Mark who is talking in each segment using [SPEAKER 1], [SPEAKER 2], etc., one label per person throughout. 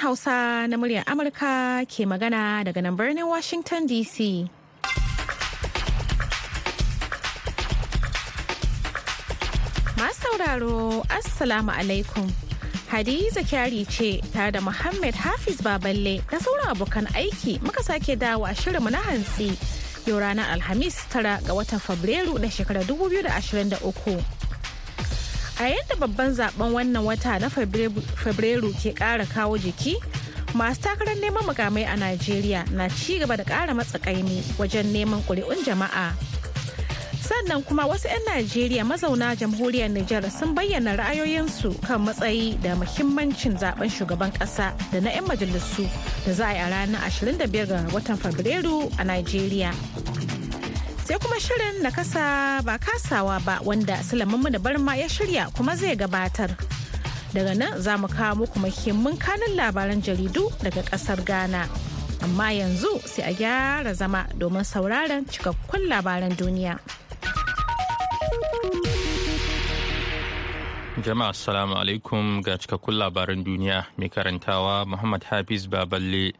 [SPEAKER 1] Hausa na muryar Amurka ke magana daga nan birnin Washington DC. Masu sauraro, Assalamu alaikum. Hadiza kyari ce tare da Muhammad Hafiz Baballe da sauran abokan aiki muka sake dawo a shirinmu na hantsi yau ranar Alhamis tara ga watan Fabrairu na shekarar 2023. A yadda babban zaɓen wannan wata na Fabrairu ke ƙara kawo jiki, masu takarar neman mukamai a Najeriya na ci gaba da ƙara matsakaimi wajen neman ƙuri'un jama'a. Sannan kuma wasu 'yan Najeriya mazauna jamhuriyar Nijar sun bayyana ra'ayoyinsu kan matsayi da muhimmancin zaɓen shugaban ƙasa da na 'yan majalisu da za a yi a ranar 25 ga watan Fabrairu a Najeriya. Sai kuma shirin na kasa ba kasawa ba wanda Sulaiman da Barma ya shirya kuma zai gabatar. Daga nan za mu kawo muku muhimmin kanin labaran jaridu daga ƙasar Ghana. Amma yanzu sai a gyara zama domin sauraron cikakkun labaran duniya.
[SPEAKER 2] Jama'a assalamu alaikum ga cikakkun labaran duniya mai karantawa Muhammad Hafiz Baballe.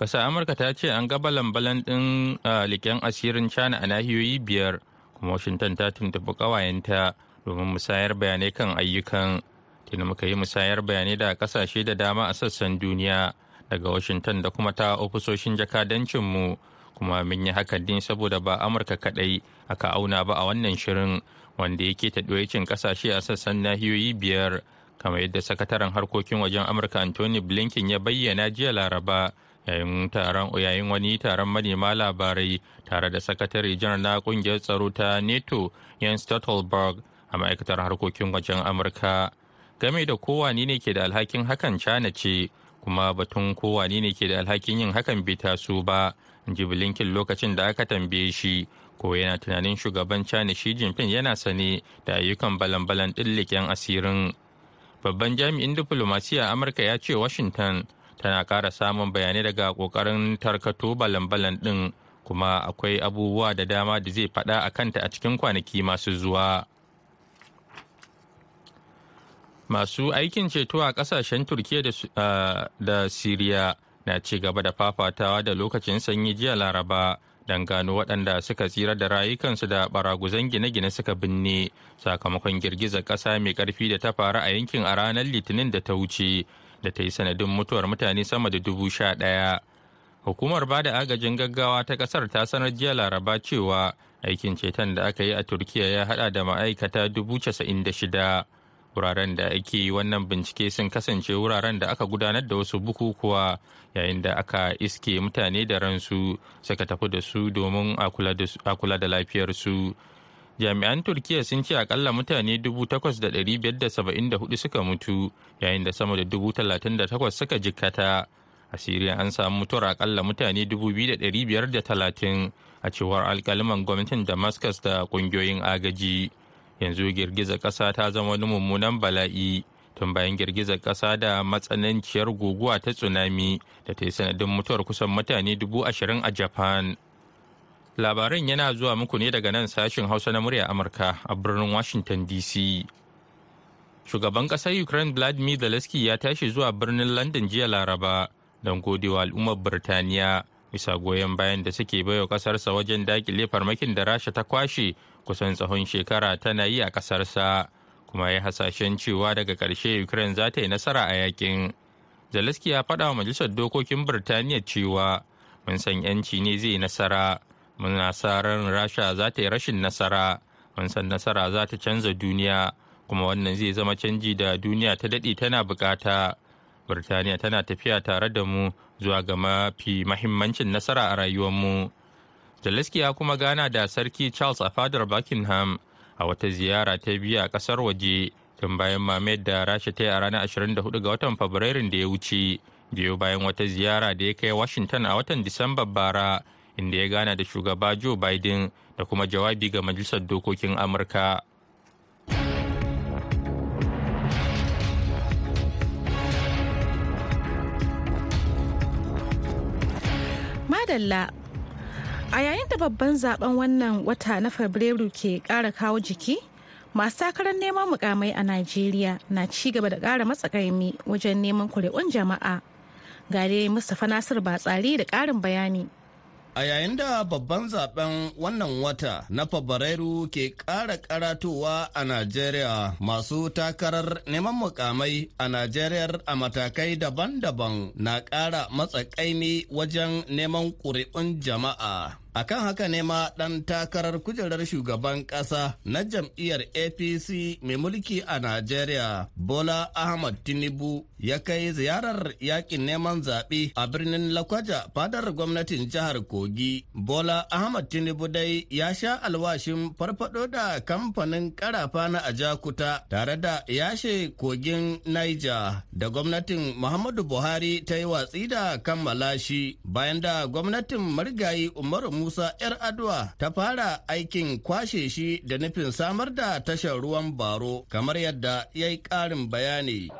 [SPEAKER 2] Ƙasar Amurka ta ce an ga balan-balan ɗin liƙen asirin China a nahiyoyi biyar, kuma Washington ta tuntuɓi ƙawayenta domin musayar bayanai kan ayyukan. Tuna muka yi musayar bayanai da ƙasashe da dama a sassan duniya daga Washington da kuma ta ofisoshin jakadancinmu, kuma mun yi hakan ne saboda ba Amurka kaɗai aka auna ba a wannan shirin wanda yake ta cin ƙasashe a sassan nahiyoyi biyar, kamar yadda sakataren harkokin wajen Amurka Anthony Blinken ya bayyana jiya Laraba. Yayin taron yayin wani taron manema labarai tare da sakatare janar na ƙungiyar tsaro ta neto jens stoltenberg a ma'aikatar harkokin wajen amurka. Game da kowane ne ke da alhakin hakan cana ce kuma batun kowane ne ke da alhakin yin hakan bai taso ba ji blinken lokacin da aka tambaye shi ko yana tunanin shugaban cana shi jinping yana sane da ayyukan balan-balan ɗin asirin. Babban jami'in diflomasiya amurka ya ce washington tana ƙara samun bayanai daga ƙoƙarin tarkato balan-balan ɗin kuma akwai abubuwa da dama da zai faɗa a kanta a cikin kwanaki masu zuwa. Masu aikin ceto a ƙasashen Turkiyya da Siriya na ci gaba da fafatawa da lokacin sanyi jiya Laraba don gano waɗanda suka tsira da rayukansu da baraguzan gine-gine suka binne sakamakon girgizar ƙasa mai ƙarfi da ta faru a yankin a ranar Litinin da ta wuce. Da ta yi sanadin mutuwar mutane sama da dubu sha ɗaya. Hukumar ba da agajin gaggawa ta ƙasar ta sanar jiya laraba cewa aikin ceton da aka yi a Turkiya ya haɗa da ma'aikata dubu casa'in da shida. Wuraren da ake yi wannan bincike sun kasance wuraren da aka gudanar da wasu bukukuwa yayin da aka iske mutane da ransu suka tafi da su domin a kula da lafiyarsu. Jami'an turkiya sun ce akalla mutane 8,574 suka mutu yayin da sama da 38,000 suka jikkata. A siriya an samu mutuwar akalla mutane 2,530 a cewar alkaliman gwamnatin damascus da ƙungiyoyin agaji. Yanzu girgizar ƙasa ta zama wani mummunan bala'i tun bayan girgizar ƙasa da matsananciyar guguwa ta tsunami da ta yi sanadin mutuwar kusan mutane 20,000 a japan. Labaran yana zuwa muku ne daga nan sashen hausa na murya amurka a birnin washington dc shugaban ƙasar ukraine vladimir zelensky ya tashi zuwa birnin london jiya laraba don godewa al'ummar birtaniya bisa goyon bayan da suke baiwa ƙasarsa wajen daƙile farmakin da rasha ta kwashe kusan tsawon shekara tana yi a ƙasarsa kuma ya hasashen cewa daga ƙarshe ukraine za ta yi nasara a yaƙin zelensky ya faɗa wa majalisar dokokin birtaniya cewa mun san 'yanci ne zai nasara muna sa ran rasha za ta yi rashin nasara. Mun san nasara za ta canza duniya kuma wannan zai zama canji da duniya ta daɗe tana buƙata birtaniya tana tafiya tare da mu zuwa ga mafi mahimmancin nasara a rayuwarmu. Zelensky ya kuma gana da sarki charles a fadar buckingham a wata ziyara ta biyu a ƙasar waje tun bayan mamayar da rasha ta yi a ranar 24 ga watan fabrairun da ya wuce. Biyo bayan wata ziyara da ya kai washington a watan disamba bara inda ya gana da shugaba Joe Biden da kuma jawabi ga Majalisar Dokokin Amurka.
[SPEAKER 1] Madalla a yayin da babban zaɓen wannan wata na Fabrairu ke ƙara kawo jiki, masu takarar neman mukamai a Najeriya na ci gaba da ƙara matsakaimi wajen neman kuri'un jama'a. Gare Mustapha Nasir Batsari da ƙarin bayani.
[SPEAKER 3] A yayin da babban zaɓen wannan wata na Fabrairu ke ƙara karatowa a Najeriya masu takarar neman mukamai a Najeriya a matakai daban-daban na ƙara matsakaimi wajen neman ƙuri'un jama'a. Akan haka ne ma ɗan takarar kujerar shugaban ƙasa na jam'iyyar apc mai mulki a najeriya bola ahmad tinubu ya kai ziyarar yaƙin neman zaɓe a birnin lakwaja fadar gwamnatin jihar kogi. Bola ahmad tinubu dai ya sha alwashin farfado da kamfanin karafa na ajakuta tare da yashe kogin niger da gwamnatin muhammadu buhari ta yi watsi da kammala shi bayan da gwamnatin marigayi umaru Musa 'yar Adwa ta fara aikin kwashe shi da nufin samar da tashar ruwan baro kamar yadda ya yi ƙarin bayani.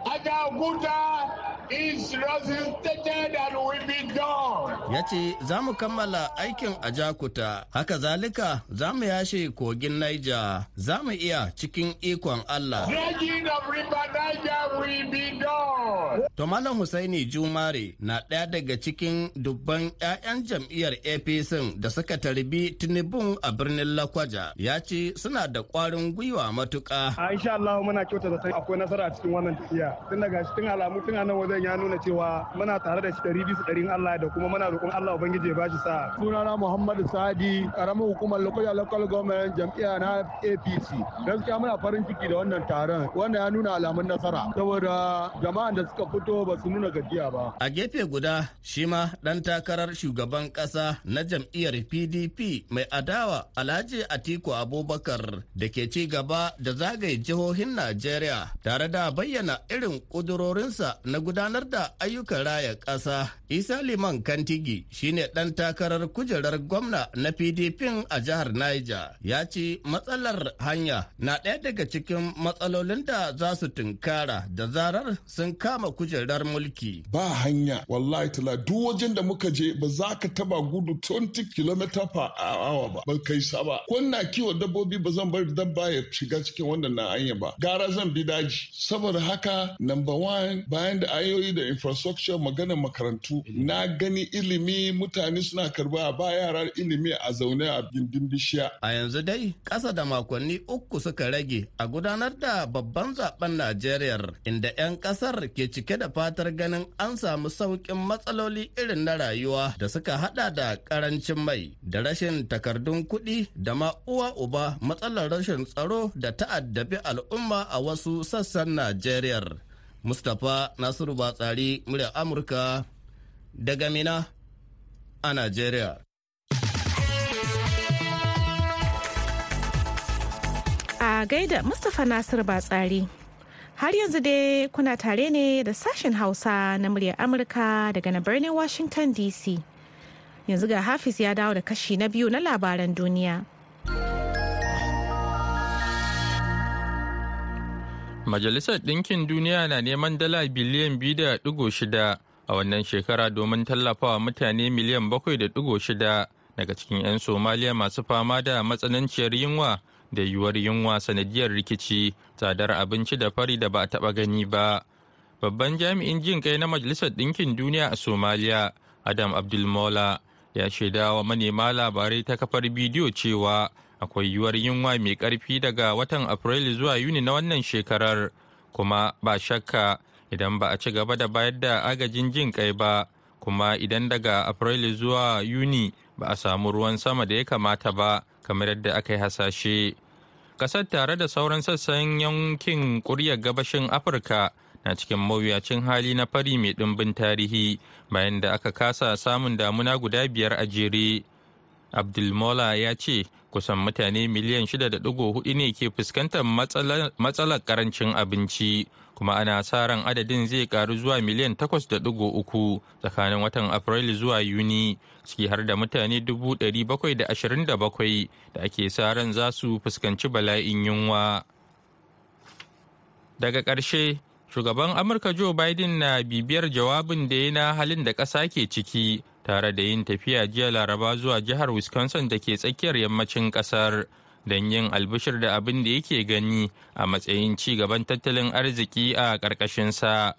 [SPEAKER 3] is resuscitated and will be done. Ya ce za mu kammala aikin a Jakuta, haka zalika za mu yashe kogin Niger, za mu iya cikin ikon Allah. Dredging of river Niger will be done. To Malam Husaini Jumare na ɗaya daga cikin dubban 'ya'yan jam'iyyar APC da suka tarbi Tinubun a birnin Lakwaja, ya ce suna da ƙwarin gwiwa matuƙa.
[SPEAKER 4] A insha Allah muna kyauta da akwai nasara a cikin wannan tafiya. Tun daga tun alamu tun a nan wajen ya nuna cewa muna tare da shi ɗari bisa ɗarin Allah da kuma muna roƙon Allah Ubangiji ya bashi sa. Sunana Muhammadu Sadi, ƙaramin hukumar Lokoja Local Government jam'iyya na APC. Gaskiya muna farin ciki da wannan taron wanda ya nuna alamun nasara saboda jama'an da suka fito ba su nuna gajiya ba.
[SPEAKER 3] A gefe guda shi ma ɗan takarar shugaban ƙasa na jam'iyyar PDP mai adawa Alhaji Atiku Abubakar da ke ci gaba da zagaye jihohin Najeriya tare da bayyana irin ƙudurorinsa na gudanar da ayyukan raya ƙasa. Isa Liman Kantigi shine ɗan takarar kujerar gwamna na PDP a jihar Niger. Ya ce matsalar hanya na ɗaya daga cikin matsalolin da za su tunkara da zarar sun kama kujerar mulki.
[SPEAKER 5] Ba hanya wallahi tala duk wajen da muka je ba za ka taba gudu 20 km per hour ba ba kai sa ba. Kwanna kiwon dabbobi ba zan bar dabba ya shiga cikin wannan na hanya ba. Gara zan bi daji. Saboda haka number one bayan da ayoyi da infrastructure maganar makarantu na gani ilimi mutane suna karɓa ba yara ilimi a zaune a gindin bishiya.
[SPEAKER 3] A yanzu dai ƙasa da makonni uku suka rage a gudanar da babban zaɓen Najeriya inda 'yan ƙasar ke cike da fatar ganin an samu sauƙin matsaloli irin na rayuwa da suka hada da ƙarancin mai da rashin takardun kuɗi da ma uwa uba matsalar rashin tsaro da ta'addabi al'umma a wasu sassan Najeriya. Mustapha Nasiru Batsari murya Amurka daga Mina a Najeriya.
[SPEAKER 1] A gaida Mustapha Nasiru Batsari. Har yanzu dai kuna tare ne da sashen Hausa na muryar Amurka daga na birnin Washington DC. Yanzu ga Hafiz ya dawo da kashi na biyu na labaran duniya.
[SPEAKER 2] Majalisar Ɗinkin Duniya na neman dala biliyan biyu da ɗigo shida a wannan shekara domin tallafawa mutane miliyan bakwai da ɗigo shida daga cikin 'yan Somaliya masu fama da matsananciyar yunwa da yiwuwar yunwa sanadiyar rikici, tsadar abinci da fari da ba a taɓa gani ba. Babban jami'in jin kai na Majalisar Ɗinkin Duniya a Somaliya, Adam Abdulmola, ya shaidawa manema labarai ta kafar bidiyo cewa akwai yiwuwar yunwa mai ƙarfi daga watan afrilu zuwa yuni na wannan shekarar. Kuma ba shakka idan ba a ci gaba da bayar da agajin jin kai ba kuma idan daga afrilu zuwa yuni ba a samu ruwan sama da ya kamata ba kamar yadda aka yi hasashe. Kasar tare da sauran sassan yankin kuryar gabashin afirka na cikin mawuyacin hali na fari mai ɗimbin tarihi bayan da aka kasa samun damuna guda biyar a jere. Abdulmola ya ce kusan mutane miliyan 6.4 ne ke fuskantar matsalar ƙarancin abinci kuma ana sa ran adadin zai karu zuwa miliyan 8.3 tsakanin watan afrilu zuwa yuni ciki har da mutane 727 da ake sa ran za su fuskanci bala'in yunwa. Daga ƙarshe shugaban amurka joe biden na bibiyar jawabin da ya na halin da ƙasa ke ciki tare da yin tafiya jiya laraba zuwa jihar wisconsin da ke tsakiyar yammacin ƙasar don yin albishir da abin da yake gani a matsayin ci gaban tattalin arziki a ƙarƙashinsa.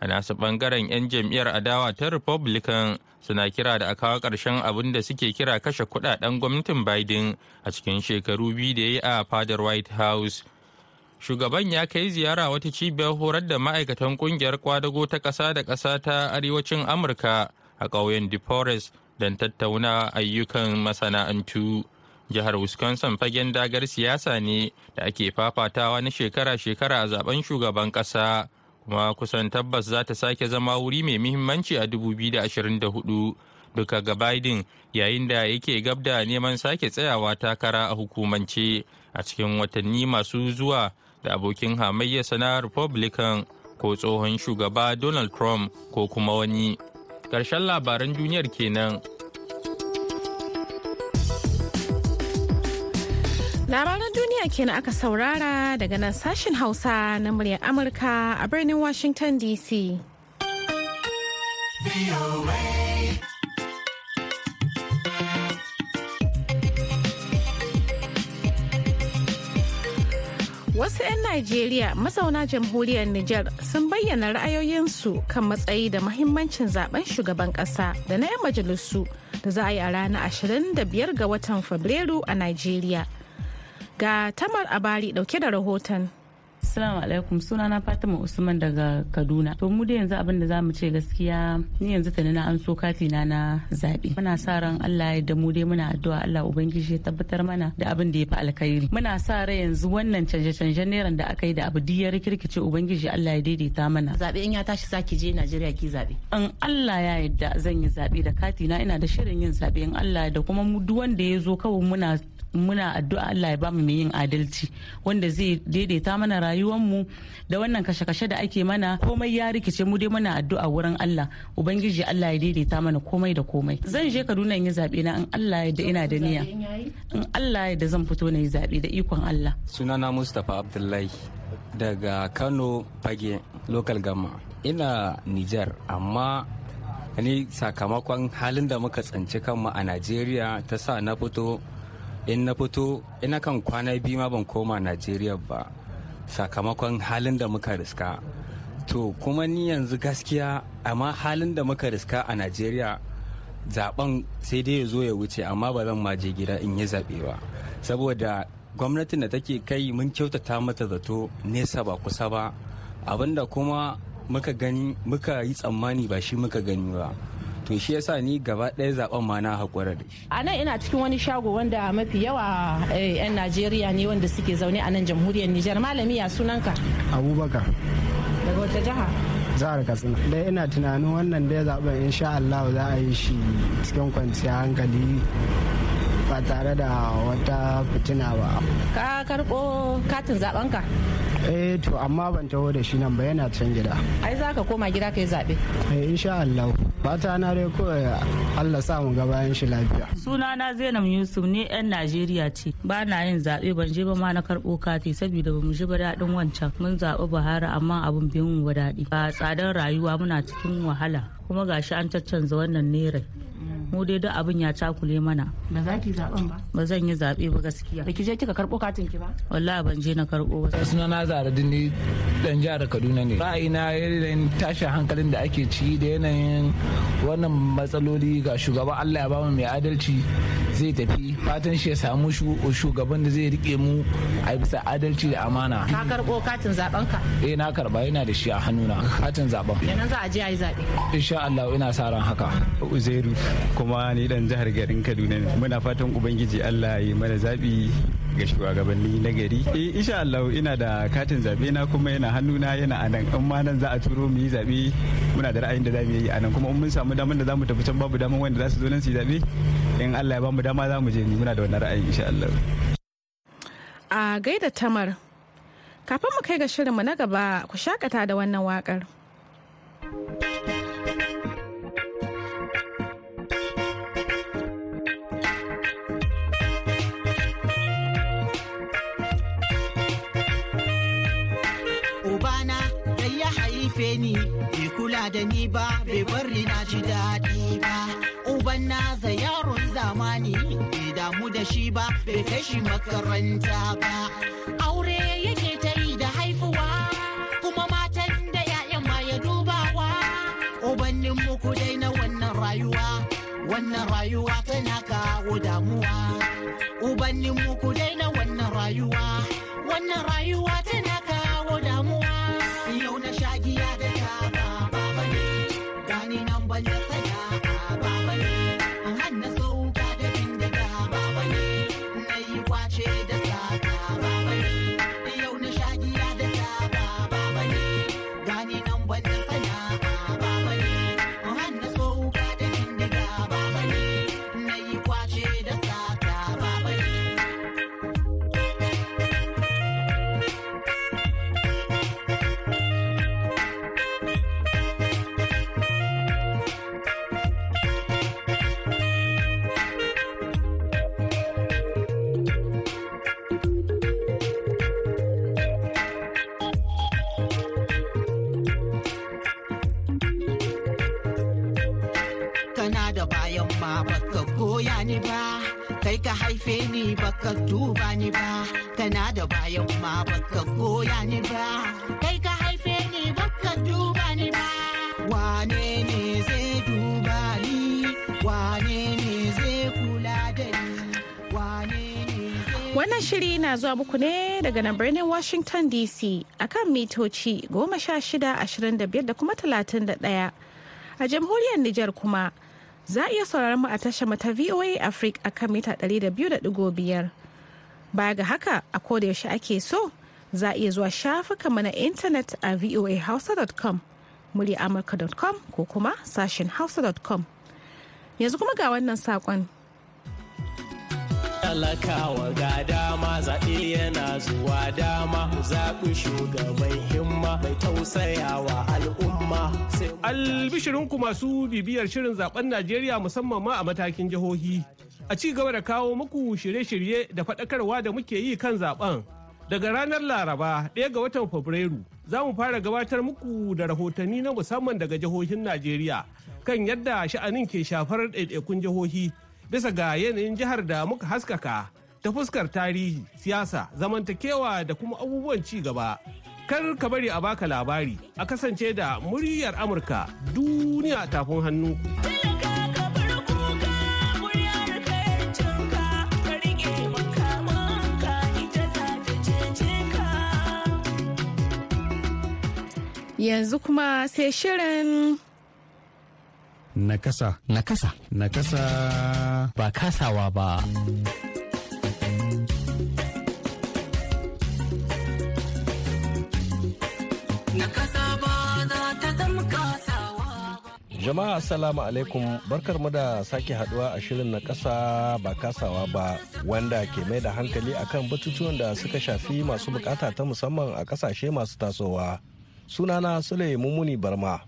[SPEAKER 2] A nasu ɓangaren 'yan jam'iyyar adawa ta republican suna kira da a kawo ƙarshen abin da suke kira kashe kuɗaɗen gwamnatin biden a cikin shekaru biyu da ya yi a fadar white house shugaban ya kai ziyara wata cibiyar horar da ma'aikatan ƙungiyar kwadago ta ƙasa da ƙasa ta arewacin amurka a ƙauyen deforest don tattauna ayyukan masana'antu. Jihar wisconsin fagen dagar siyasa ne da ake fafatawa na shekara-shekara a zaɓen shugaban ƙasa kuma kusan tabbas za ta sake zama wuri mai muhimmanci a 2024 duka ga biden yayin da yake gab da neman sake tsayawa takara a hukumance a cikin watanni masu zuwa da abokin hamayyarsa na republican ko tsohon shugaba donald trump ko kuma wani ƙarshen labaran duniyar kenan
[SPEAKER 1] Labaran duniya kenan aka saurara daga nan sashen Hausa na muryar Amurka a birnin Washington DC. Wasu 'yan Najeriya mazauna jamhuriyar Nijar sun bayyana ra'ayoyinsu kan matsayi da mahimmancin zaɓen shugaban ƙasa da na 'yan majalisu da za a yi a ranar 25 ga watan Fabrairu a Najeriya. Ga Tamar Abari ɗauke da rahoton.
[SPEAKER 6] Assalamu alaikum sunana Fatima Usman daga Kaduna. To mu da yanzu abin da za mu ce gaskiya ni yanzu tani na an so katina na zaɓe. Muna sa ran Allah ya da mu dai muna addu'a Allah ubangiji ya tabbatar mana da abin da ya fi alkhairi. Muna sa ran yanzu wannan canje-canjen neran da aka yi da abu diyar kirkice ubangiji Allah ya daidaita mana.
[SPEAKER 7] Zabe in ya tashi zaki je Najeriya ki zaɓe.
[SPEAKER 6] In Allah ya yarda zan yi zaɓe da katina ina da shirin yin zaɓe in Allah da kuma mu duk wanda ya zo kawai muna muna addu'a Allah ya ba mu mai yin adalci wanda zai daidaita mana rayuwarmu da wannan kashe-kashe da ake mana komai ya rikice mu dai muna addu'a wurin Allah. Ubangiji Allah ya daidaita mana komai da komai. Zan je Kaduna in yi zaɓe na in Allah ya da ina da niyya. In Allah ya da zan fito na yi zaɓe da ikon Allah.
[SPEAKER 8] Sunana Mustapha Abdullahi daga Kano Fage local gama ina Niger amma ni sakamakon halin da muka tsanci kanmu a Najeriya ta sa na fito in na fito ina kan kwana biyu ma ban koma najeriya ba. Sakamakon halin da muka riska. To kuma ni yanzu gaskiya amma halin da muka riska a najeriya zaɓen sai dai ya zo ya wuce amma ba zan maje gida in yi zaɓe ba. Saboda gwamnatin da take kai mun kyautata mata zato nesa ba kusa ba. Abinda kuma muka gani muka yi tsammani ba shi muka gani ba. To shi yasa ni gaba ɗaya zaɓen ma na haƙura da shi.
[SPEAKER 7] A nan ina cikin wani shago wanda mafi yawa 'yan Najeriya ne wanda suke zaune a nan jamhuriyar Nijar. Malami ya sunanka?
[SPEAKER 9] Abubakar.
[SPEAKER 7] Daga wata jiha?
[SPEAKER 9] Jihar Katsina. Dai ina tunanin wannan dai zaɓen insha Allah za a yi shi cikin kwanciyar hankali ba tare da wata fitina ba.
[SPEAKER 7] Ka karɓo katin zaɓenka?
[SPEAKER 9] eh to amma ban taho da shi nan ba yana can gida
[SPEAKER 7] ai za ka koma gida ka yi zaɓe
[SPEAKER 9] eh insha Allah fata na dai kawai Allah sa mu ga bayan shi lafiya.
[SPEAKER 6] Sunana Zainab Yusuf ne yan Najeriya ce. Ba na yin zaɓe ban je ba ma na karɓo kati saboda ba mu ji ba daɗin wancan. Mun zaɓi Buhari amma abun bai mu ba daɗi. Ba tsadar rayuwa muna cikin wahala. Kuma gashi an caccanza wannan nerai. Mu dai duk abin ya cakule mana.
[SPEAKER 7] Ba za ki zaɓen ba?
[SPEAKER 6] Ba zan yi zaɓe ba gaskiya.
[SPEAKER 7] Da ki je kika karɓo katin ki ba?
[SPEAKER 6] Wallahi ban je na karɓo ba.
[SPEAKER 10] Suna na zara ni dan jihar kaduna ne. Ra'ayina yanayin tashin hankalin da ake ci da yanayin wannan matsaloli ga shugaban allah ya ba mu mai adalci zai tafi. Fatan shi ya samu shugaban da zai riƙe mu a bisa adalci da amana.
[SPEAKER 7] Ka karɓo katin zaɓen ka?
[SPEAKER 10] Eh na karɓa yana da shi a hannuna. Katin zaɓen
[SPEAKER 7] kenan za a je a yi zaɓe.
[SPEAKER 10] Insha allah ina sa ran haka.
[SPEAKER 11] Uzairu. Kuma ni dan jihar garin kaduna ne. Muna fatan ubangiji allah ya mana zaɓi ga shugabanni na gari. Eh insha Allah ina da katin zaɓe na kuma yana hannuna yana a nan in ma nan za a turo mu yi zaɓe muna da ra'ayin da za mu yi a nan kuma in mun samu damar da za mu tafi can babu damar wanda za su zo nan su yi zaɓe in Allah ya ba mu dama za mu je. Ni muna da wannan ra'ayin insha Allah.
[SPEAKER 1] A gaida tamar kafin mu kai ga shirinmu na gaba ku shakata da wannan waƙar.
[SPEAKER 12] Ubana ni bai kula da ni ba bai bari na ji daɗi ba. Uban naza yaron zamani bai damu da shi ba bai kai shi makaranta ba. Aure yake ta yi da haifuwa kuma matan da 'ya'yan ma ya dubawa. Ubannin muku dai na wannan rayuwa wannan rayuwa tana kawo damuwa. Ubannin muku dai na wannan rayuwa wannan rayuwa tana kana da bayan ma baka goya ni ba. Kai ka haife ni baka duba ni ba. Kana da bayan ma baka goya ni ba. Kai ka haife ni baka duba ni ba. Wane ne zai duba ni? Wane ne zai kula da ni? Wane ne
[SPEAKER 1] Wannan shiri na zuwa muku ne daga nan birnin Washington DC akan mitoci 1625 da kuma 31. A jamhuriyar Nijar kuma za a iya sauraron mu a tashar ta VOA Africa akan mita 200.5. Baya ga haka a koda yaushe ake so za a iya zuwa shafukanmu na intanet a voahausa.com, amurka.com ko kuma sashen hausa.com. Yanzu kuma ga wannan saƙon.
[SPEAKER 13] Talakawa ga dama zaɓe yana zuwa dama mu zaɓi shugaban himma mai tausayawa al'umma
[SPEAKER 14] Albishirinku masu bibiyar shirin zaɓen Najeriya musamman ma a matakin jihohi. A ci gaba da kawo muku shirye-shirye da faɗakarwa da muke yi kan zaɓen. Daga ranar Laraba ɗaya ga watan Fabrairu za mu fara gabatar muku da rahotanni na musamman daga jihohin Najeriya kan yadda sha'anin ke shafar ɗaiɗaikun jihohi bisa ga yanayin jihar da muka haskaka ta fuskar tarihi, siyasa, zamantakewa da kuma abubuwan ci gaba. Kar ka bari a baka labari a kasance da muryar Amurka duniya tafin hannu.
[SPEAKER 1] Yanzu kuma sai shirin
[SPEAKER 15] Nakasa. Nakasa. Nakasa. Ba kasawa ba.
[SPEAKER 16] Jama'a Assalamu alaikum barkarmu da sake haɗuwa a shirin na kasa ba kasawa ba wanda ke mai da hankali akan batutuwan da suka shafi masu buƙata ta musamman a ƙasashe masu tasowa. Sunana Sule Mumuni Barma.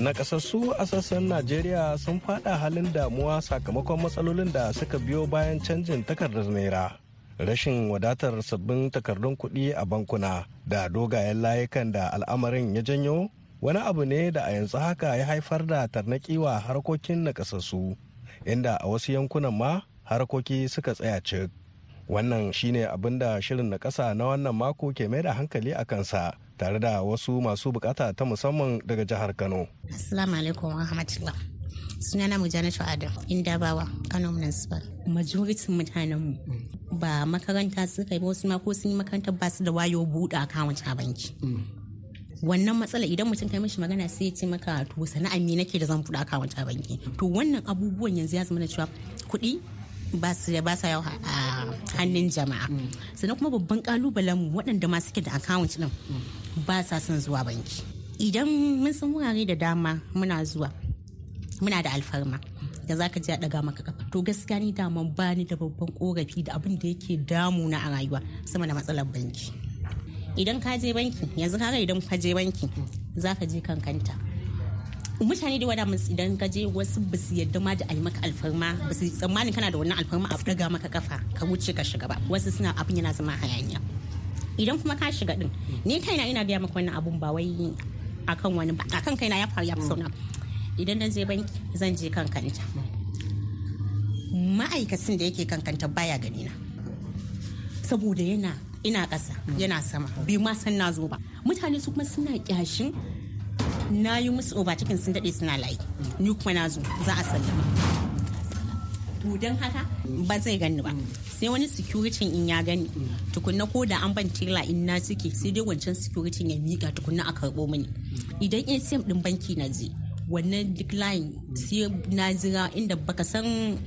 [SPEAKER 16] Nakasassu a sassan Najeriya sun fada halin damuwa sakamakon matsalolin da suka biyo bayan canjin takardar naira. Rashin wadatar sabbin takardun kuɗi a bankuna da dogayen layukan da al'amarin ya janyo wani abu ne da a yanzu haka ya haifar da tarnaƙiwa harkokin nakasassu inda a wasu yankunan ma harkoki suka tsaya cik. Wannan shine abin da shirin na na wannan mako ke mai da hankali a kansa. Tare da wasu masu buƙata ta musamman daga jihar Kano.
[SPEAKER 17] Assalamu alaikum wa rahmatullah. Sunana Mujanatu Adam, Indabawa, Kano Municipal. Majoritin mutanen mu ba makaranta suka yi wasu ma ko sun yi makaranta ba su da wayo buɗe akawunt a banki. wannan matsala idan mutum kai mishi magana sai ya ce maka to sana'a me nake da zan buɗe akawunt a banki to wannan abubuwan yanzu ya zama da cewa kuɗi ba su da ba sa yawa a hannun jama'a sannan kuma babban kalubalen waɗanda ma suke da akawunt din ba sa son zuwa banki. Idan mun san wurare da dama muna zuwa muna da alfarma da zaka ji a daga maka kafa to gaskiya ni dama ba ni da babban korafi da abin da yake damuna a rayuwa sama da matsalar banki. Idan ka je banki yanzu kaga idan ka je banki za ka je kankanta mutane da wada musu idan ka je wasu ba su yadda ma da a yi maka alfarma ba su tsammanin kana da wannan alfarma a daga maka kafa ka wuce ka shiga ba. Wasu suna abin yana zama hayaniya. Idan kuma ka shiga din ni kaina ina gaya maka wannan abun ba wai akan wani ba akan kaina ya faru ya fi sauna idan na je banki zan je kankanta ma'aikacin da yake kankanta baya gani na saboda yana ina ƙasa yana sama. Bai ma san na zo ba. Mutane su kuma suna kyashin na yi musu overtaking sun daɗe suna layi. Ni kuma na zo za a sallama. To don haka ba zai gani ba. Sai wani security in ya gani. Tukunna ko da an ban tela in na ciki sai dai wancan security ya mika tukunna a karɓo mini. Idan atm din banki na je wannan layin sai na jira inda baka san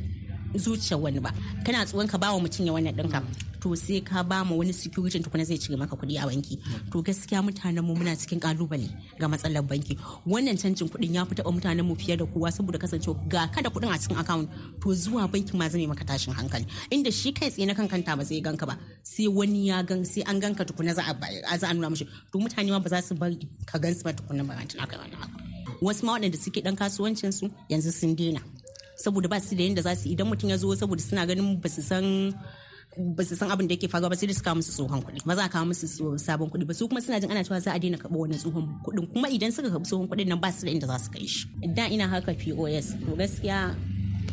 [SPEAKER 17] zuciyar wani ba. Kana tsoron ka bawa mutum ya wannan ɗinka? To sai ka ba ma wani security tukuna zai cire maka kuɗi a banki. To gaskiya mutanen mu muna cikin ƙalubale ga matsalar banki. Wannan canjin kuɗin ya fi taɓa mutanen mu fiye da kowa saboda kasancewa ga kada kuɗin a cikin account to zuwa banki ma zai maka tashin hankali. Inda shi kai tsaye na kankanta ba zai ganka ba. Sai wani ya gan sai an ganka tukuna za a za a nuna mishi to mutane ma ba za su bar ka gan su ba tukuna ba wasu ma waɗanda suke dan kasuwancin su yanzu sun daina. Saboda ba su da yadda za su idan mutum ya zo saboda suna ganin ba su san ba su san abin da yake faruwa ba sai da su kawo musu tsohon kuɗi. Ba za a kawo musu sabon kuɗi ba. Su kuma suna jin ana cewa za a daina karɓo wani tsohon kuɗin. Kuma idan suka karɓi tsohon kuɗin nan ba su da inda za su kai shi. Idan ina haka POS to gaskiya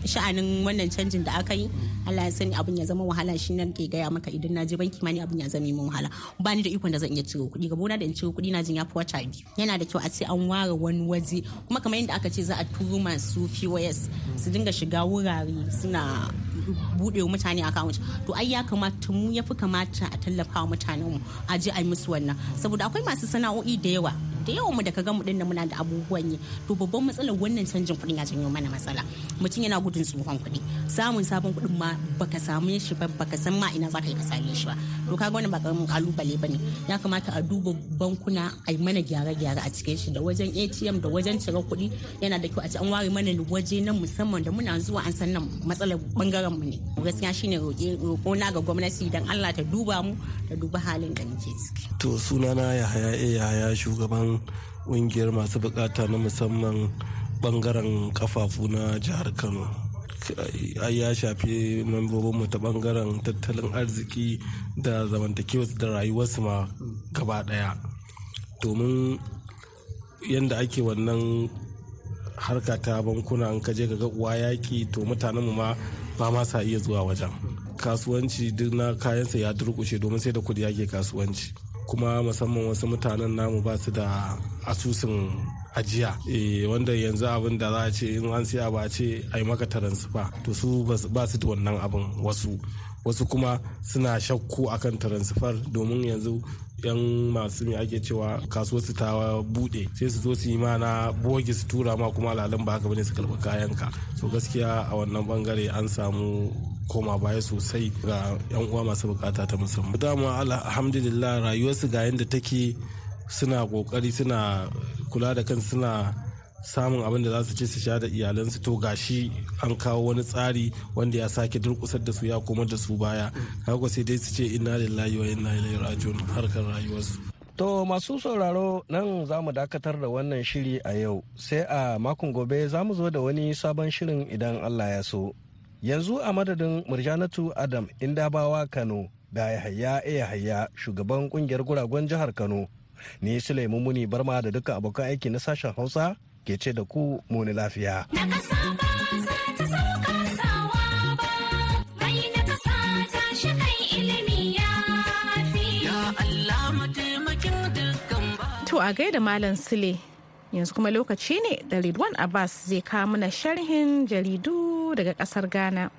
[SPEAKER 17] sha'anin wannan canjin da aka yi Allah ya sani abin ya zama wahala. Shi nan ke gaya maka idan na je banki ma ni abin ya zama min wahala. Ba ni da ikon da zan iya ciro kuɗi. Gaba da in ciro kuɗi na jin ya fi wata biyu. Yana da kyau a ce an ware wani waje. Kuma kamar yadda aka ce za a turo masu POS su dinga shiga wurare suna buɗe mutane account. To ai ya kamata mu ya fi kamata a tallafa mutanen mu a je a yi musu wannan. Saboda akwai masu sana'o'i da yawa da yawan mu da ka mu ɗin nan muna da abubuwan yi. To babban matsalar wannan canjin kuɗin ya janyo mana matsala. Mutum yana gudun tsohon kuɗi. Samun sabon kuɗin ma baka samu shi ba baka san ma ina zaka yi ka same shi ba. To kaga wannan ba ƙaramin ƙalubale ba ne ya kamata a duba bankuna a mana gyare-gyare a cikin shi da wajen ATM da wajen cire kuɗi. Yana da kyau a ce an ware mana waje nan musamman da muna zuwa an san nan matsalar ɓangaren mu ne. Gaskiya shine roƙo na ga gwamnati dan Allah ta duba mu ta duba halin da muke ciki.
[SPEAKER 18] To sunana ya haya ya haya shugaban ƙungiyar masu buƙata na musamman ɓangaren kafafu na jihar kano. Ya shafi membobinmu ta ɓangaren tattalin arziki da zamantakewa da rayuwarsu ma gaba ɗaya. Domin yadda ake wannan harka ta bankuna an kaje ga uwa yaki to mutanenmu ma ba ma sa iya zuwa wajen. Kasuwanci duk na kayansa ya durkushe domin sai da kuɗi yake kasuwanci. Kuma musamman wasu mutanen namu ba su da asusun ajiya. Wanda yanzu abin da za a ce in an siya ba a ce a yi maka taransifa to su ba su da wannan abin wasu. Wasu kuma suna shakku akan taransifar domin yanzu yan masu mai ake cewa kasuwarsu ta buɗe sai su zo su yi mana bogi su tura ma kuma alhalin ba haka ba ne su karɓi kayanka. So gaskiya a wannan ɓangare an samu koma baya sosai ga yan uwa masu buƙata ta musamman. Dama alhamdulillah rayuwarsu ga yadda take suna ƙoƙari suna kula da kan suna samun abin da za su ci su sha da iyalansu. To gashi an kawo wani tsari wanda ya sake durkusar da su ya komar da su baya. Haka sai dai su ce inna lillahi wa inna ilaihi rajiun harkar rayuwarsu.
[SPEAKER 16] To masu sauraro nan za mu dakatar da wannan shiri a yau. Sai a makon gobe za mu zo da wani sabon shirin idan Allah ya so. Yanzu a madadin Murjanatu Adam Indabawa Kano da Yahaya Yahaya shugaban ƙungiyar guragun jihar Kano. Ni Sulaimu Muni Barma da dukkan abokan aiki na sashen Hausa ke ce da ku muni lafiya.
[SPEAKER 1] To a gaida Malam Sule yanzu kuma lokaci ne da Ridwan Abbas zai kawo mana sharhin jaridu daga ƙasar Ghana.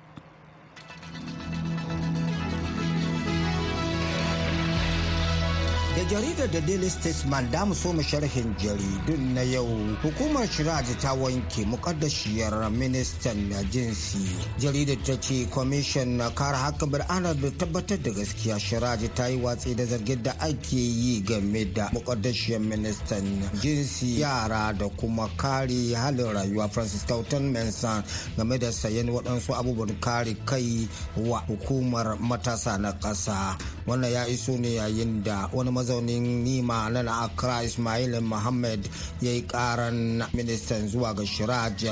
[SPEAKER 19] Jaridar da daily statesman da mu so mu sharhin jaridun na yau. Hukumar shiraji ta wanke mukaddashiyar ministan na jinsi. Jaridar ta ce kwamishin na kare haƙƙin bil'adam da tabbatar da gaskiya. Shiraji ta yi watsi da zargin da ake yi game da mukaddashiyar ministan jinsi yara da kuma kare halin rayuwa. Francis tautan mensan game da sayan waɗansu abubuwan kare kai wa hukumar matasa na ƙasa. Wannan ya iso ne yayin da wani mazaunin nima na accra ismail muhammad ya yi karan ministan zuwa ga shiraj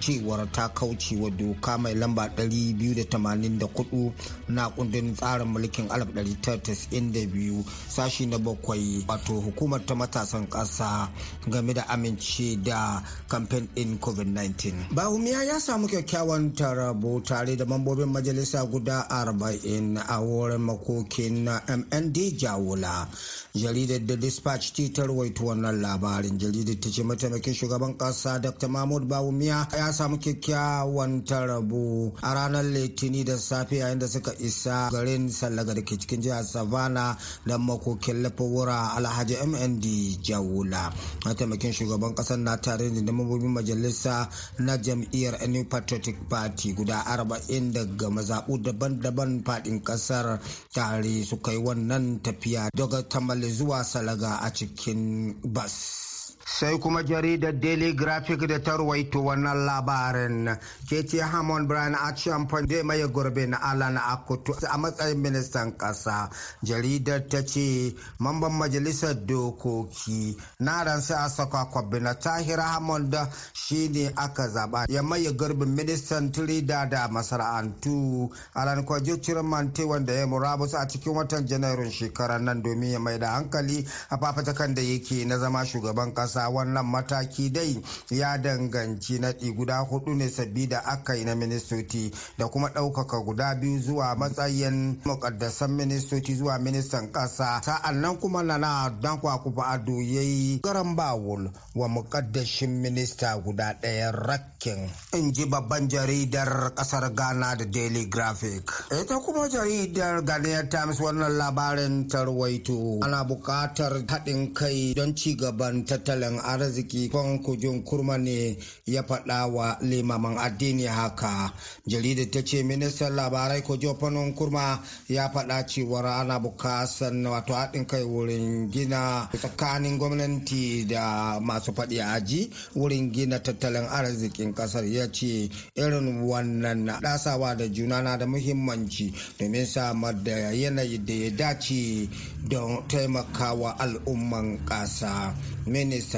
[SPEAKER 19] cewar ta kauce wa doka mai lamba 284 na kundin tsarin mulkin 1992 sashi na bakwai wato hukumar ta matasan ƙasa game da amince da kamfen ɗin covid-19 bahumiya ya samu kyakkyawan tarabo tare da mambobin majalisa guda 40 a wurin makoki mataimakin mnd jawula. Jaridar da dispatch ta rawaito wannan labarin. Jaridar ta ce mataimakin shugaban kasa dr. Mahmud bawumiya ya samu kyakkyawan tarabo a ranar litini da safe yayin da suka isa garin sallaga da ke cikin jihar savana da makokin lafawura alhaji mnd jawula. Mataimakin shugaban ƙasar na tare da mambobin majalisa na jam'iyyar new patriotic party guda arba'in daga mazaɓu daban-daban faɗin ƙasar tare suka yi wannan tafiya daga tamale zuwa salaga a cikin bas. Sai kuma jaridar daily graphic da ta ruwaito wannan labarin. Ke ce hamon brian achian zai maye gurbin alan akutu a matsayin ministan kasa jaridar ta ce mamban majalisar dokoki na ransa a saka kwabbi na tahir hamon da shi ne aka zaba ya maye gurbin ministan turida da masana'antu. Alan kwajo cirmante wanda ya murabus a cikin watan janairun shekarar nan domin ya mai da hankali a fafatakan da yake na zama shugaban kasa ƙasa wannan mataki dai ya danganci naɗi guda huɗu ne sabbi da aka yi na ministoci da kuma ɗaukaka guda biyu zuwa matsayin mukaddasan ministoci zuwa ministan ƙasa. Sa'an nan kuma nana dan kwakufa ado ya yi garan bawul wa mukaddashin minista guda ɗaya rakkin in ji babban jaridar ƙasar ghana da daily graphic. Ita kuma jaridar ghanaian times wannan labarin tarwaito ana buƙatar haɗin kai don ci gaban tattalin tattalin arziki kwan kujin kurma ne ya faɗa wa limaman addini haka. Jaridar ta ce ministan labarai kujo fanon kurma ya faɗa cewar ana bukasan wato haɗin kai wurin gina tsakanin gwamnati da masu faɗi aji wurin gina tattalin arzikin ƙasar. Ya ce irin wannan ɗasawa da juna na da muhimmanci domin samar da yanayi da ya dace don taimakawa al'umman ƙasa.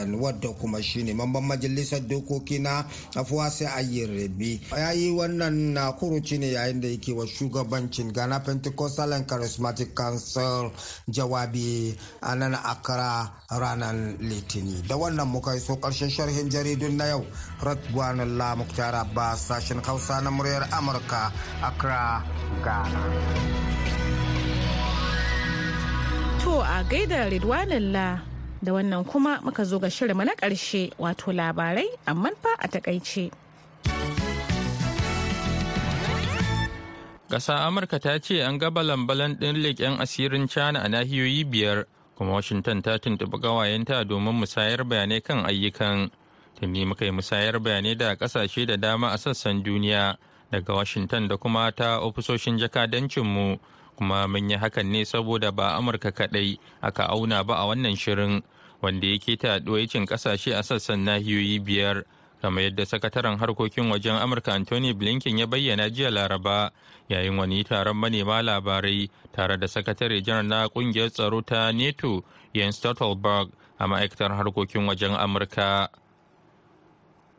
[SPEAKER 19] Ministan wadda kuma shine mamban majalisar dokoki na afuwasi ayyarabi ya yi wannan na kuruci ne yayin da yake wa shugabancin ghana pentecostal and charismatic council jawabi a nan akara ranar litini. Da wannan muka yi so ƙarshen sharhin jaridun na yau. Radwan la muktar abbas sashen hausa na muryar amurka accra ghana.
[SPEAKER 1] To a gaida ridwanin la da wannan kuma muka zo ga shirinmu na ƙarshe wato labarai amma fa a taƙaice.
[SPEAKER 2] Ƙasa Amurka ta ce an gaba lambalan ɗin leƙen asirin China a nahiyoyi biyar kuma Washington ta tuntuɓi ƙawayenta domin musayar bayanai kan ayyukan. Tuni muka yi musayar bayanai da ƙasashe da dama a sassan duniya daga Washington da kuma ta ofisoshin jakadancinmu. Kuma mun yi hakan ne saboda ba amurka kaɗai aka auna ba a wannan shirin wanda yake ta cin ƙasashe a sassan nahiyoyi biyar. Kamar yadda sakataren harkokin wajen amurka anthony blinken ya bayyana jiya laraba yayin wani taron manema labarai tare da sakatare janar na ƙungiyar tsaro ta neto jens stoltenberg a ma'aikatar harkokin wajen amurka.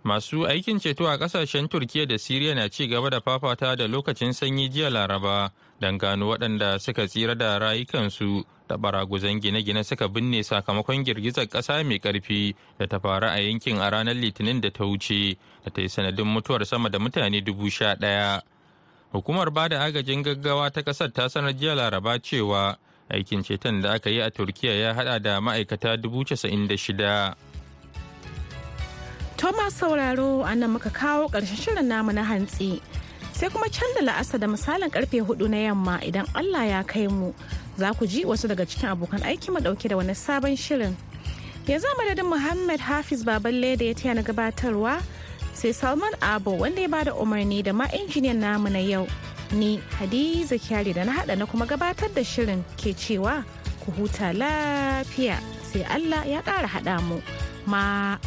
[SPEAKER 2] Masu aikin ceto a ƙasashen turkiya da siriya na ci gaba da fafata da lokacin sanyi jiya laraba don gano waɗanda suka tsira da rayukansu da baraguzan gine-gine suka binne sakamakon girgizar ƙasa mai ƙarfi da ta faru a yankin a ranar litinin da ta wuce da ta yi sanadin mutuwar sama da mutane dubu sha ɗaya hukumar ba da agajin gaggawa ta ƙasar ta sanar jiya laraba cewa aikin ceton da aka yi a turkiya ya haɗa da ma'aikata dubu casa'in da shida
[SPEAKER 1] Thomas sauraro a nan muka kawo ƙarshen shirin namu na hantsi. Sai kuma can da la'asa da misalin ƙarfe huɗu na yamma idan Allah ya kai mu za ku ji wasu daga cikin abokan aiki mu ɗauke da wani sabon shirin. Yanzu madadin Muhammad Hafiz Baballe da ya taya na gabatarwa sai Salman Abo wanda ya ba da umarni da ma injiniyan namu na yau. Ni Hadiza Kyari da na hada na kuma gabatar da shirin ke cewa ku huta lafiya sai Allah ya ƙara haɗa mu. Ma.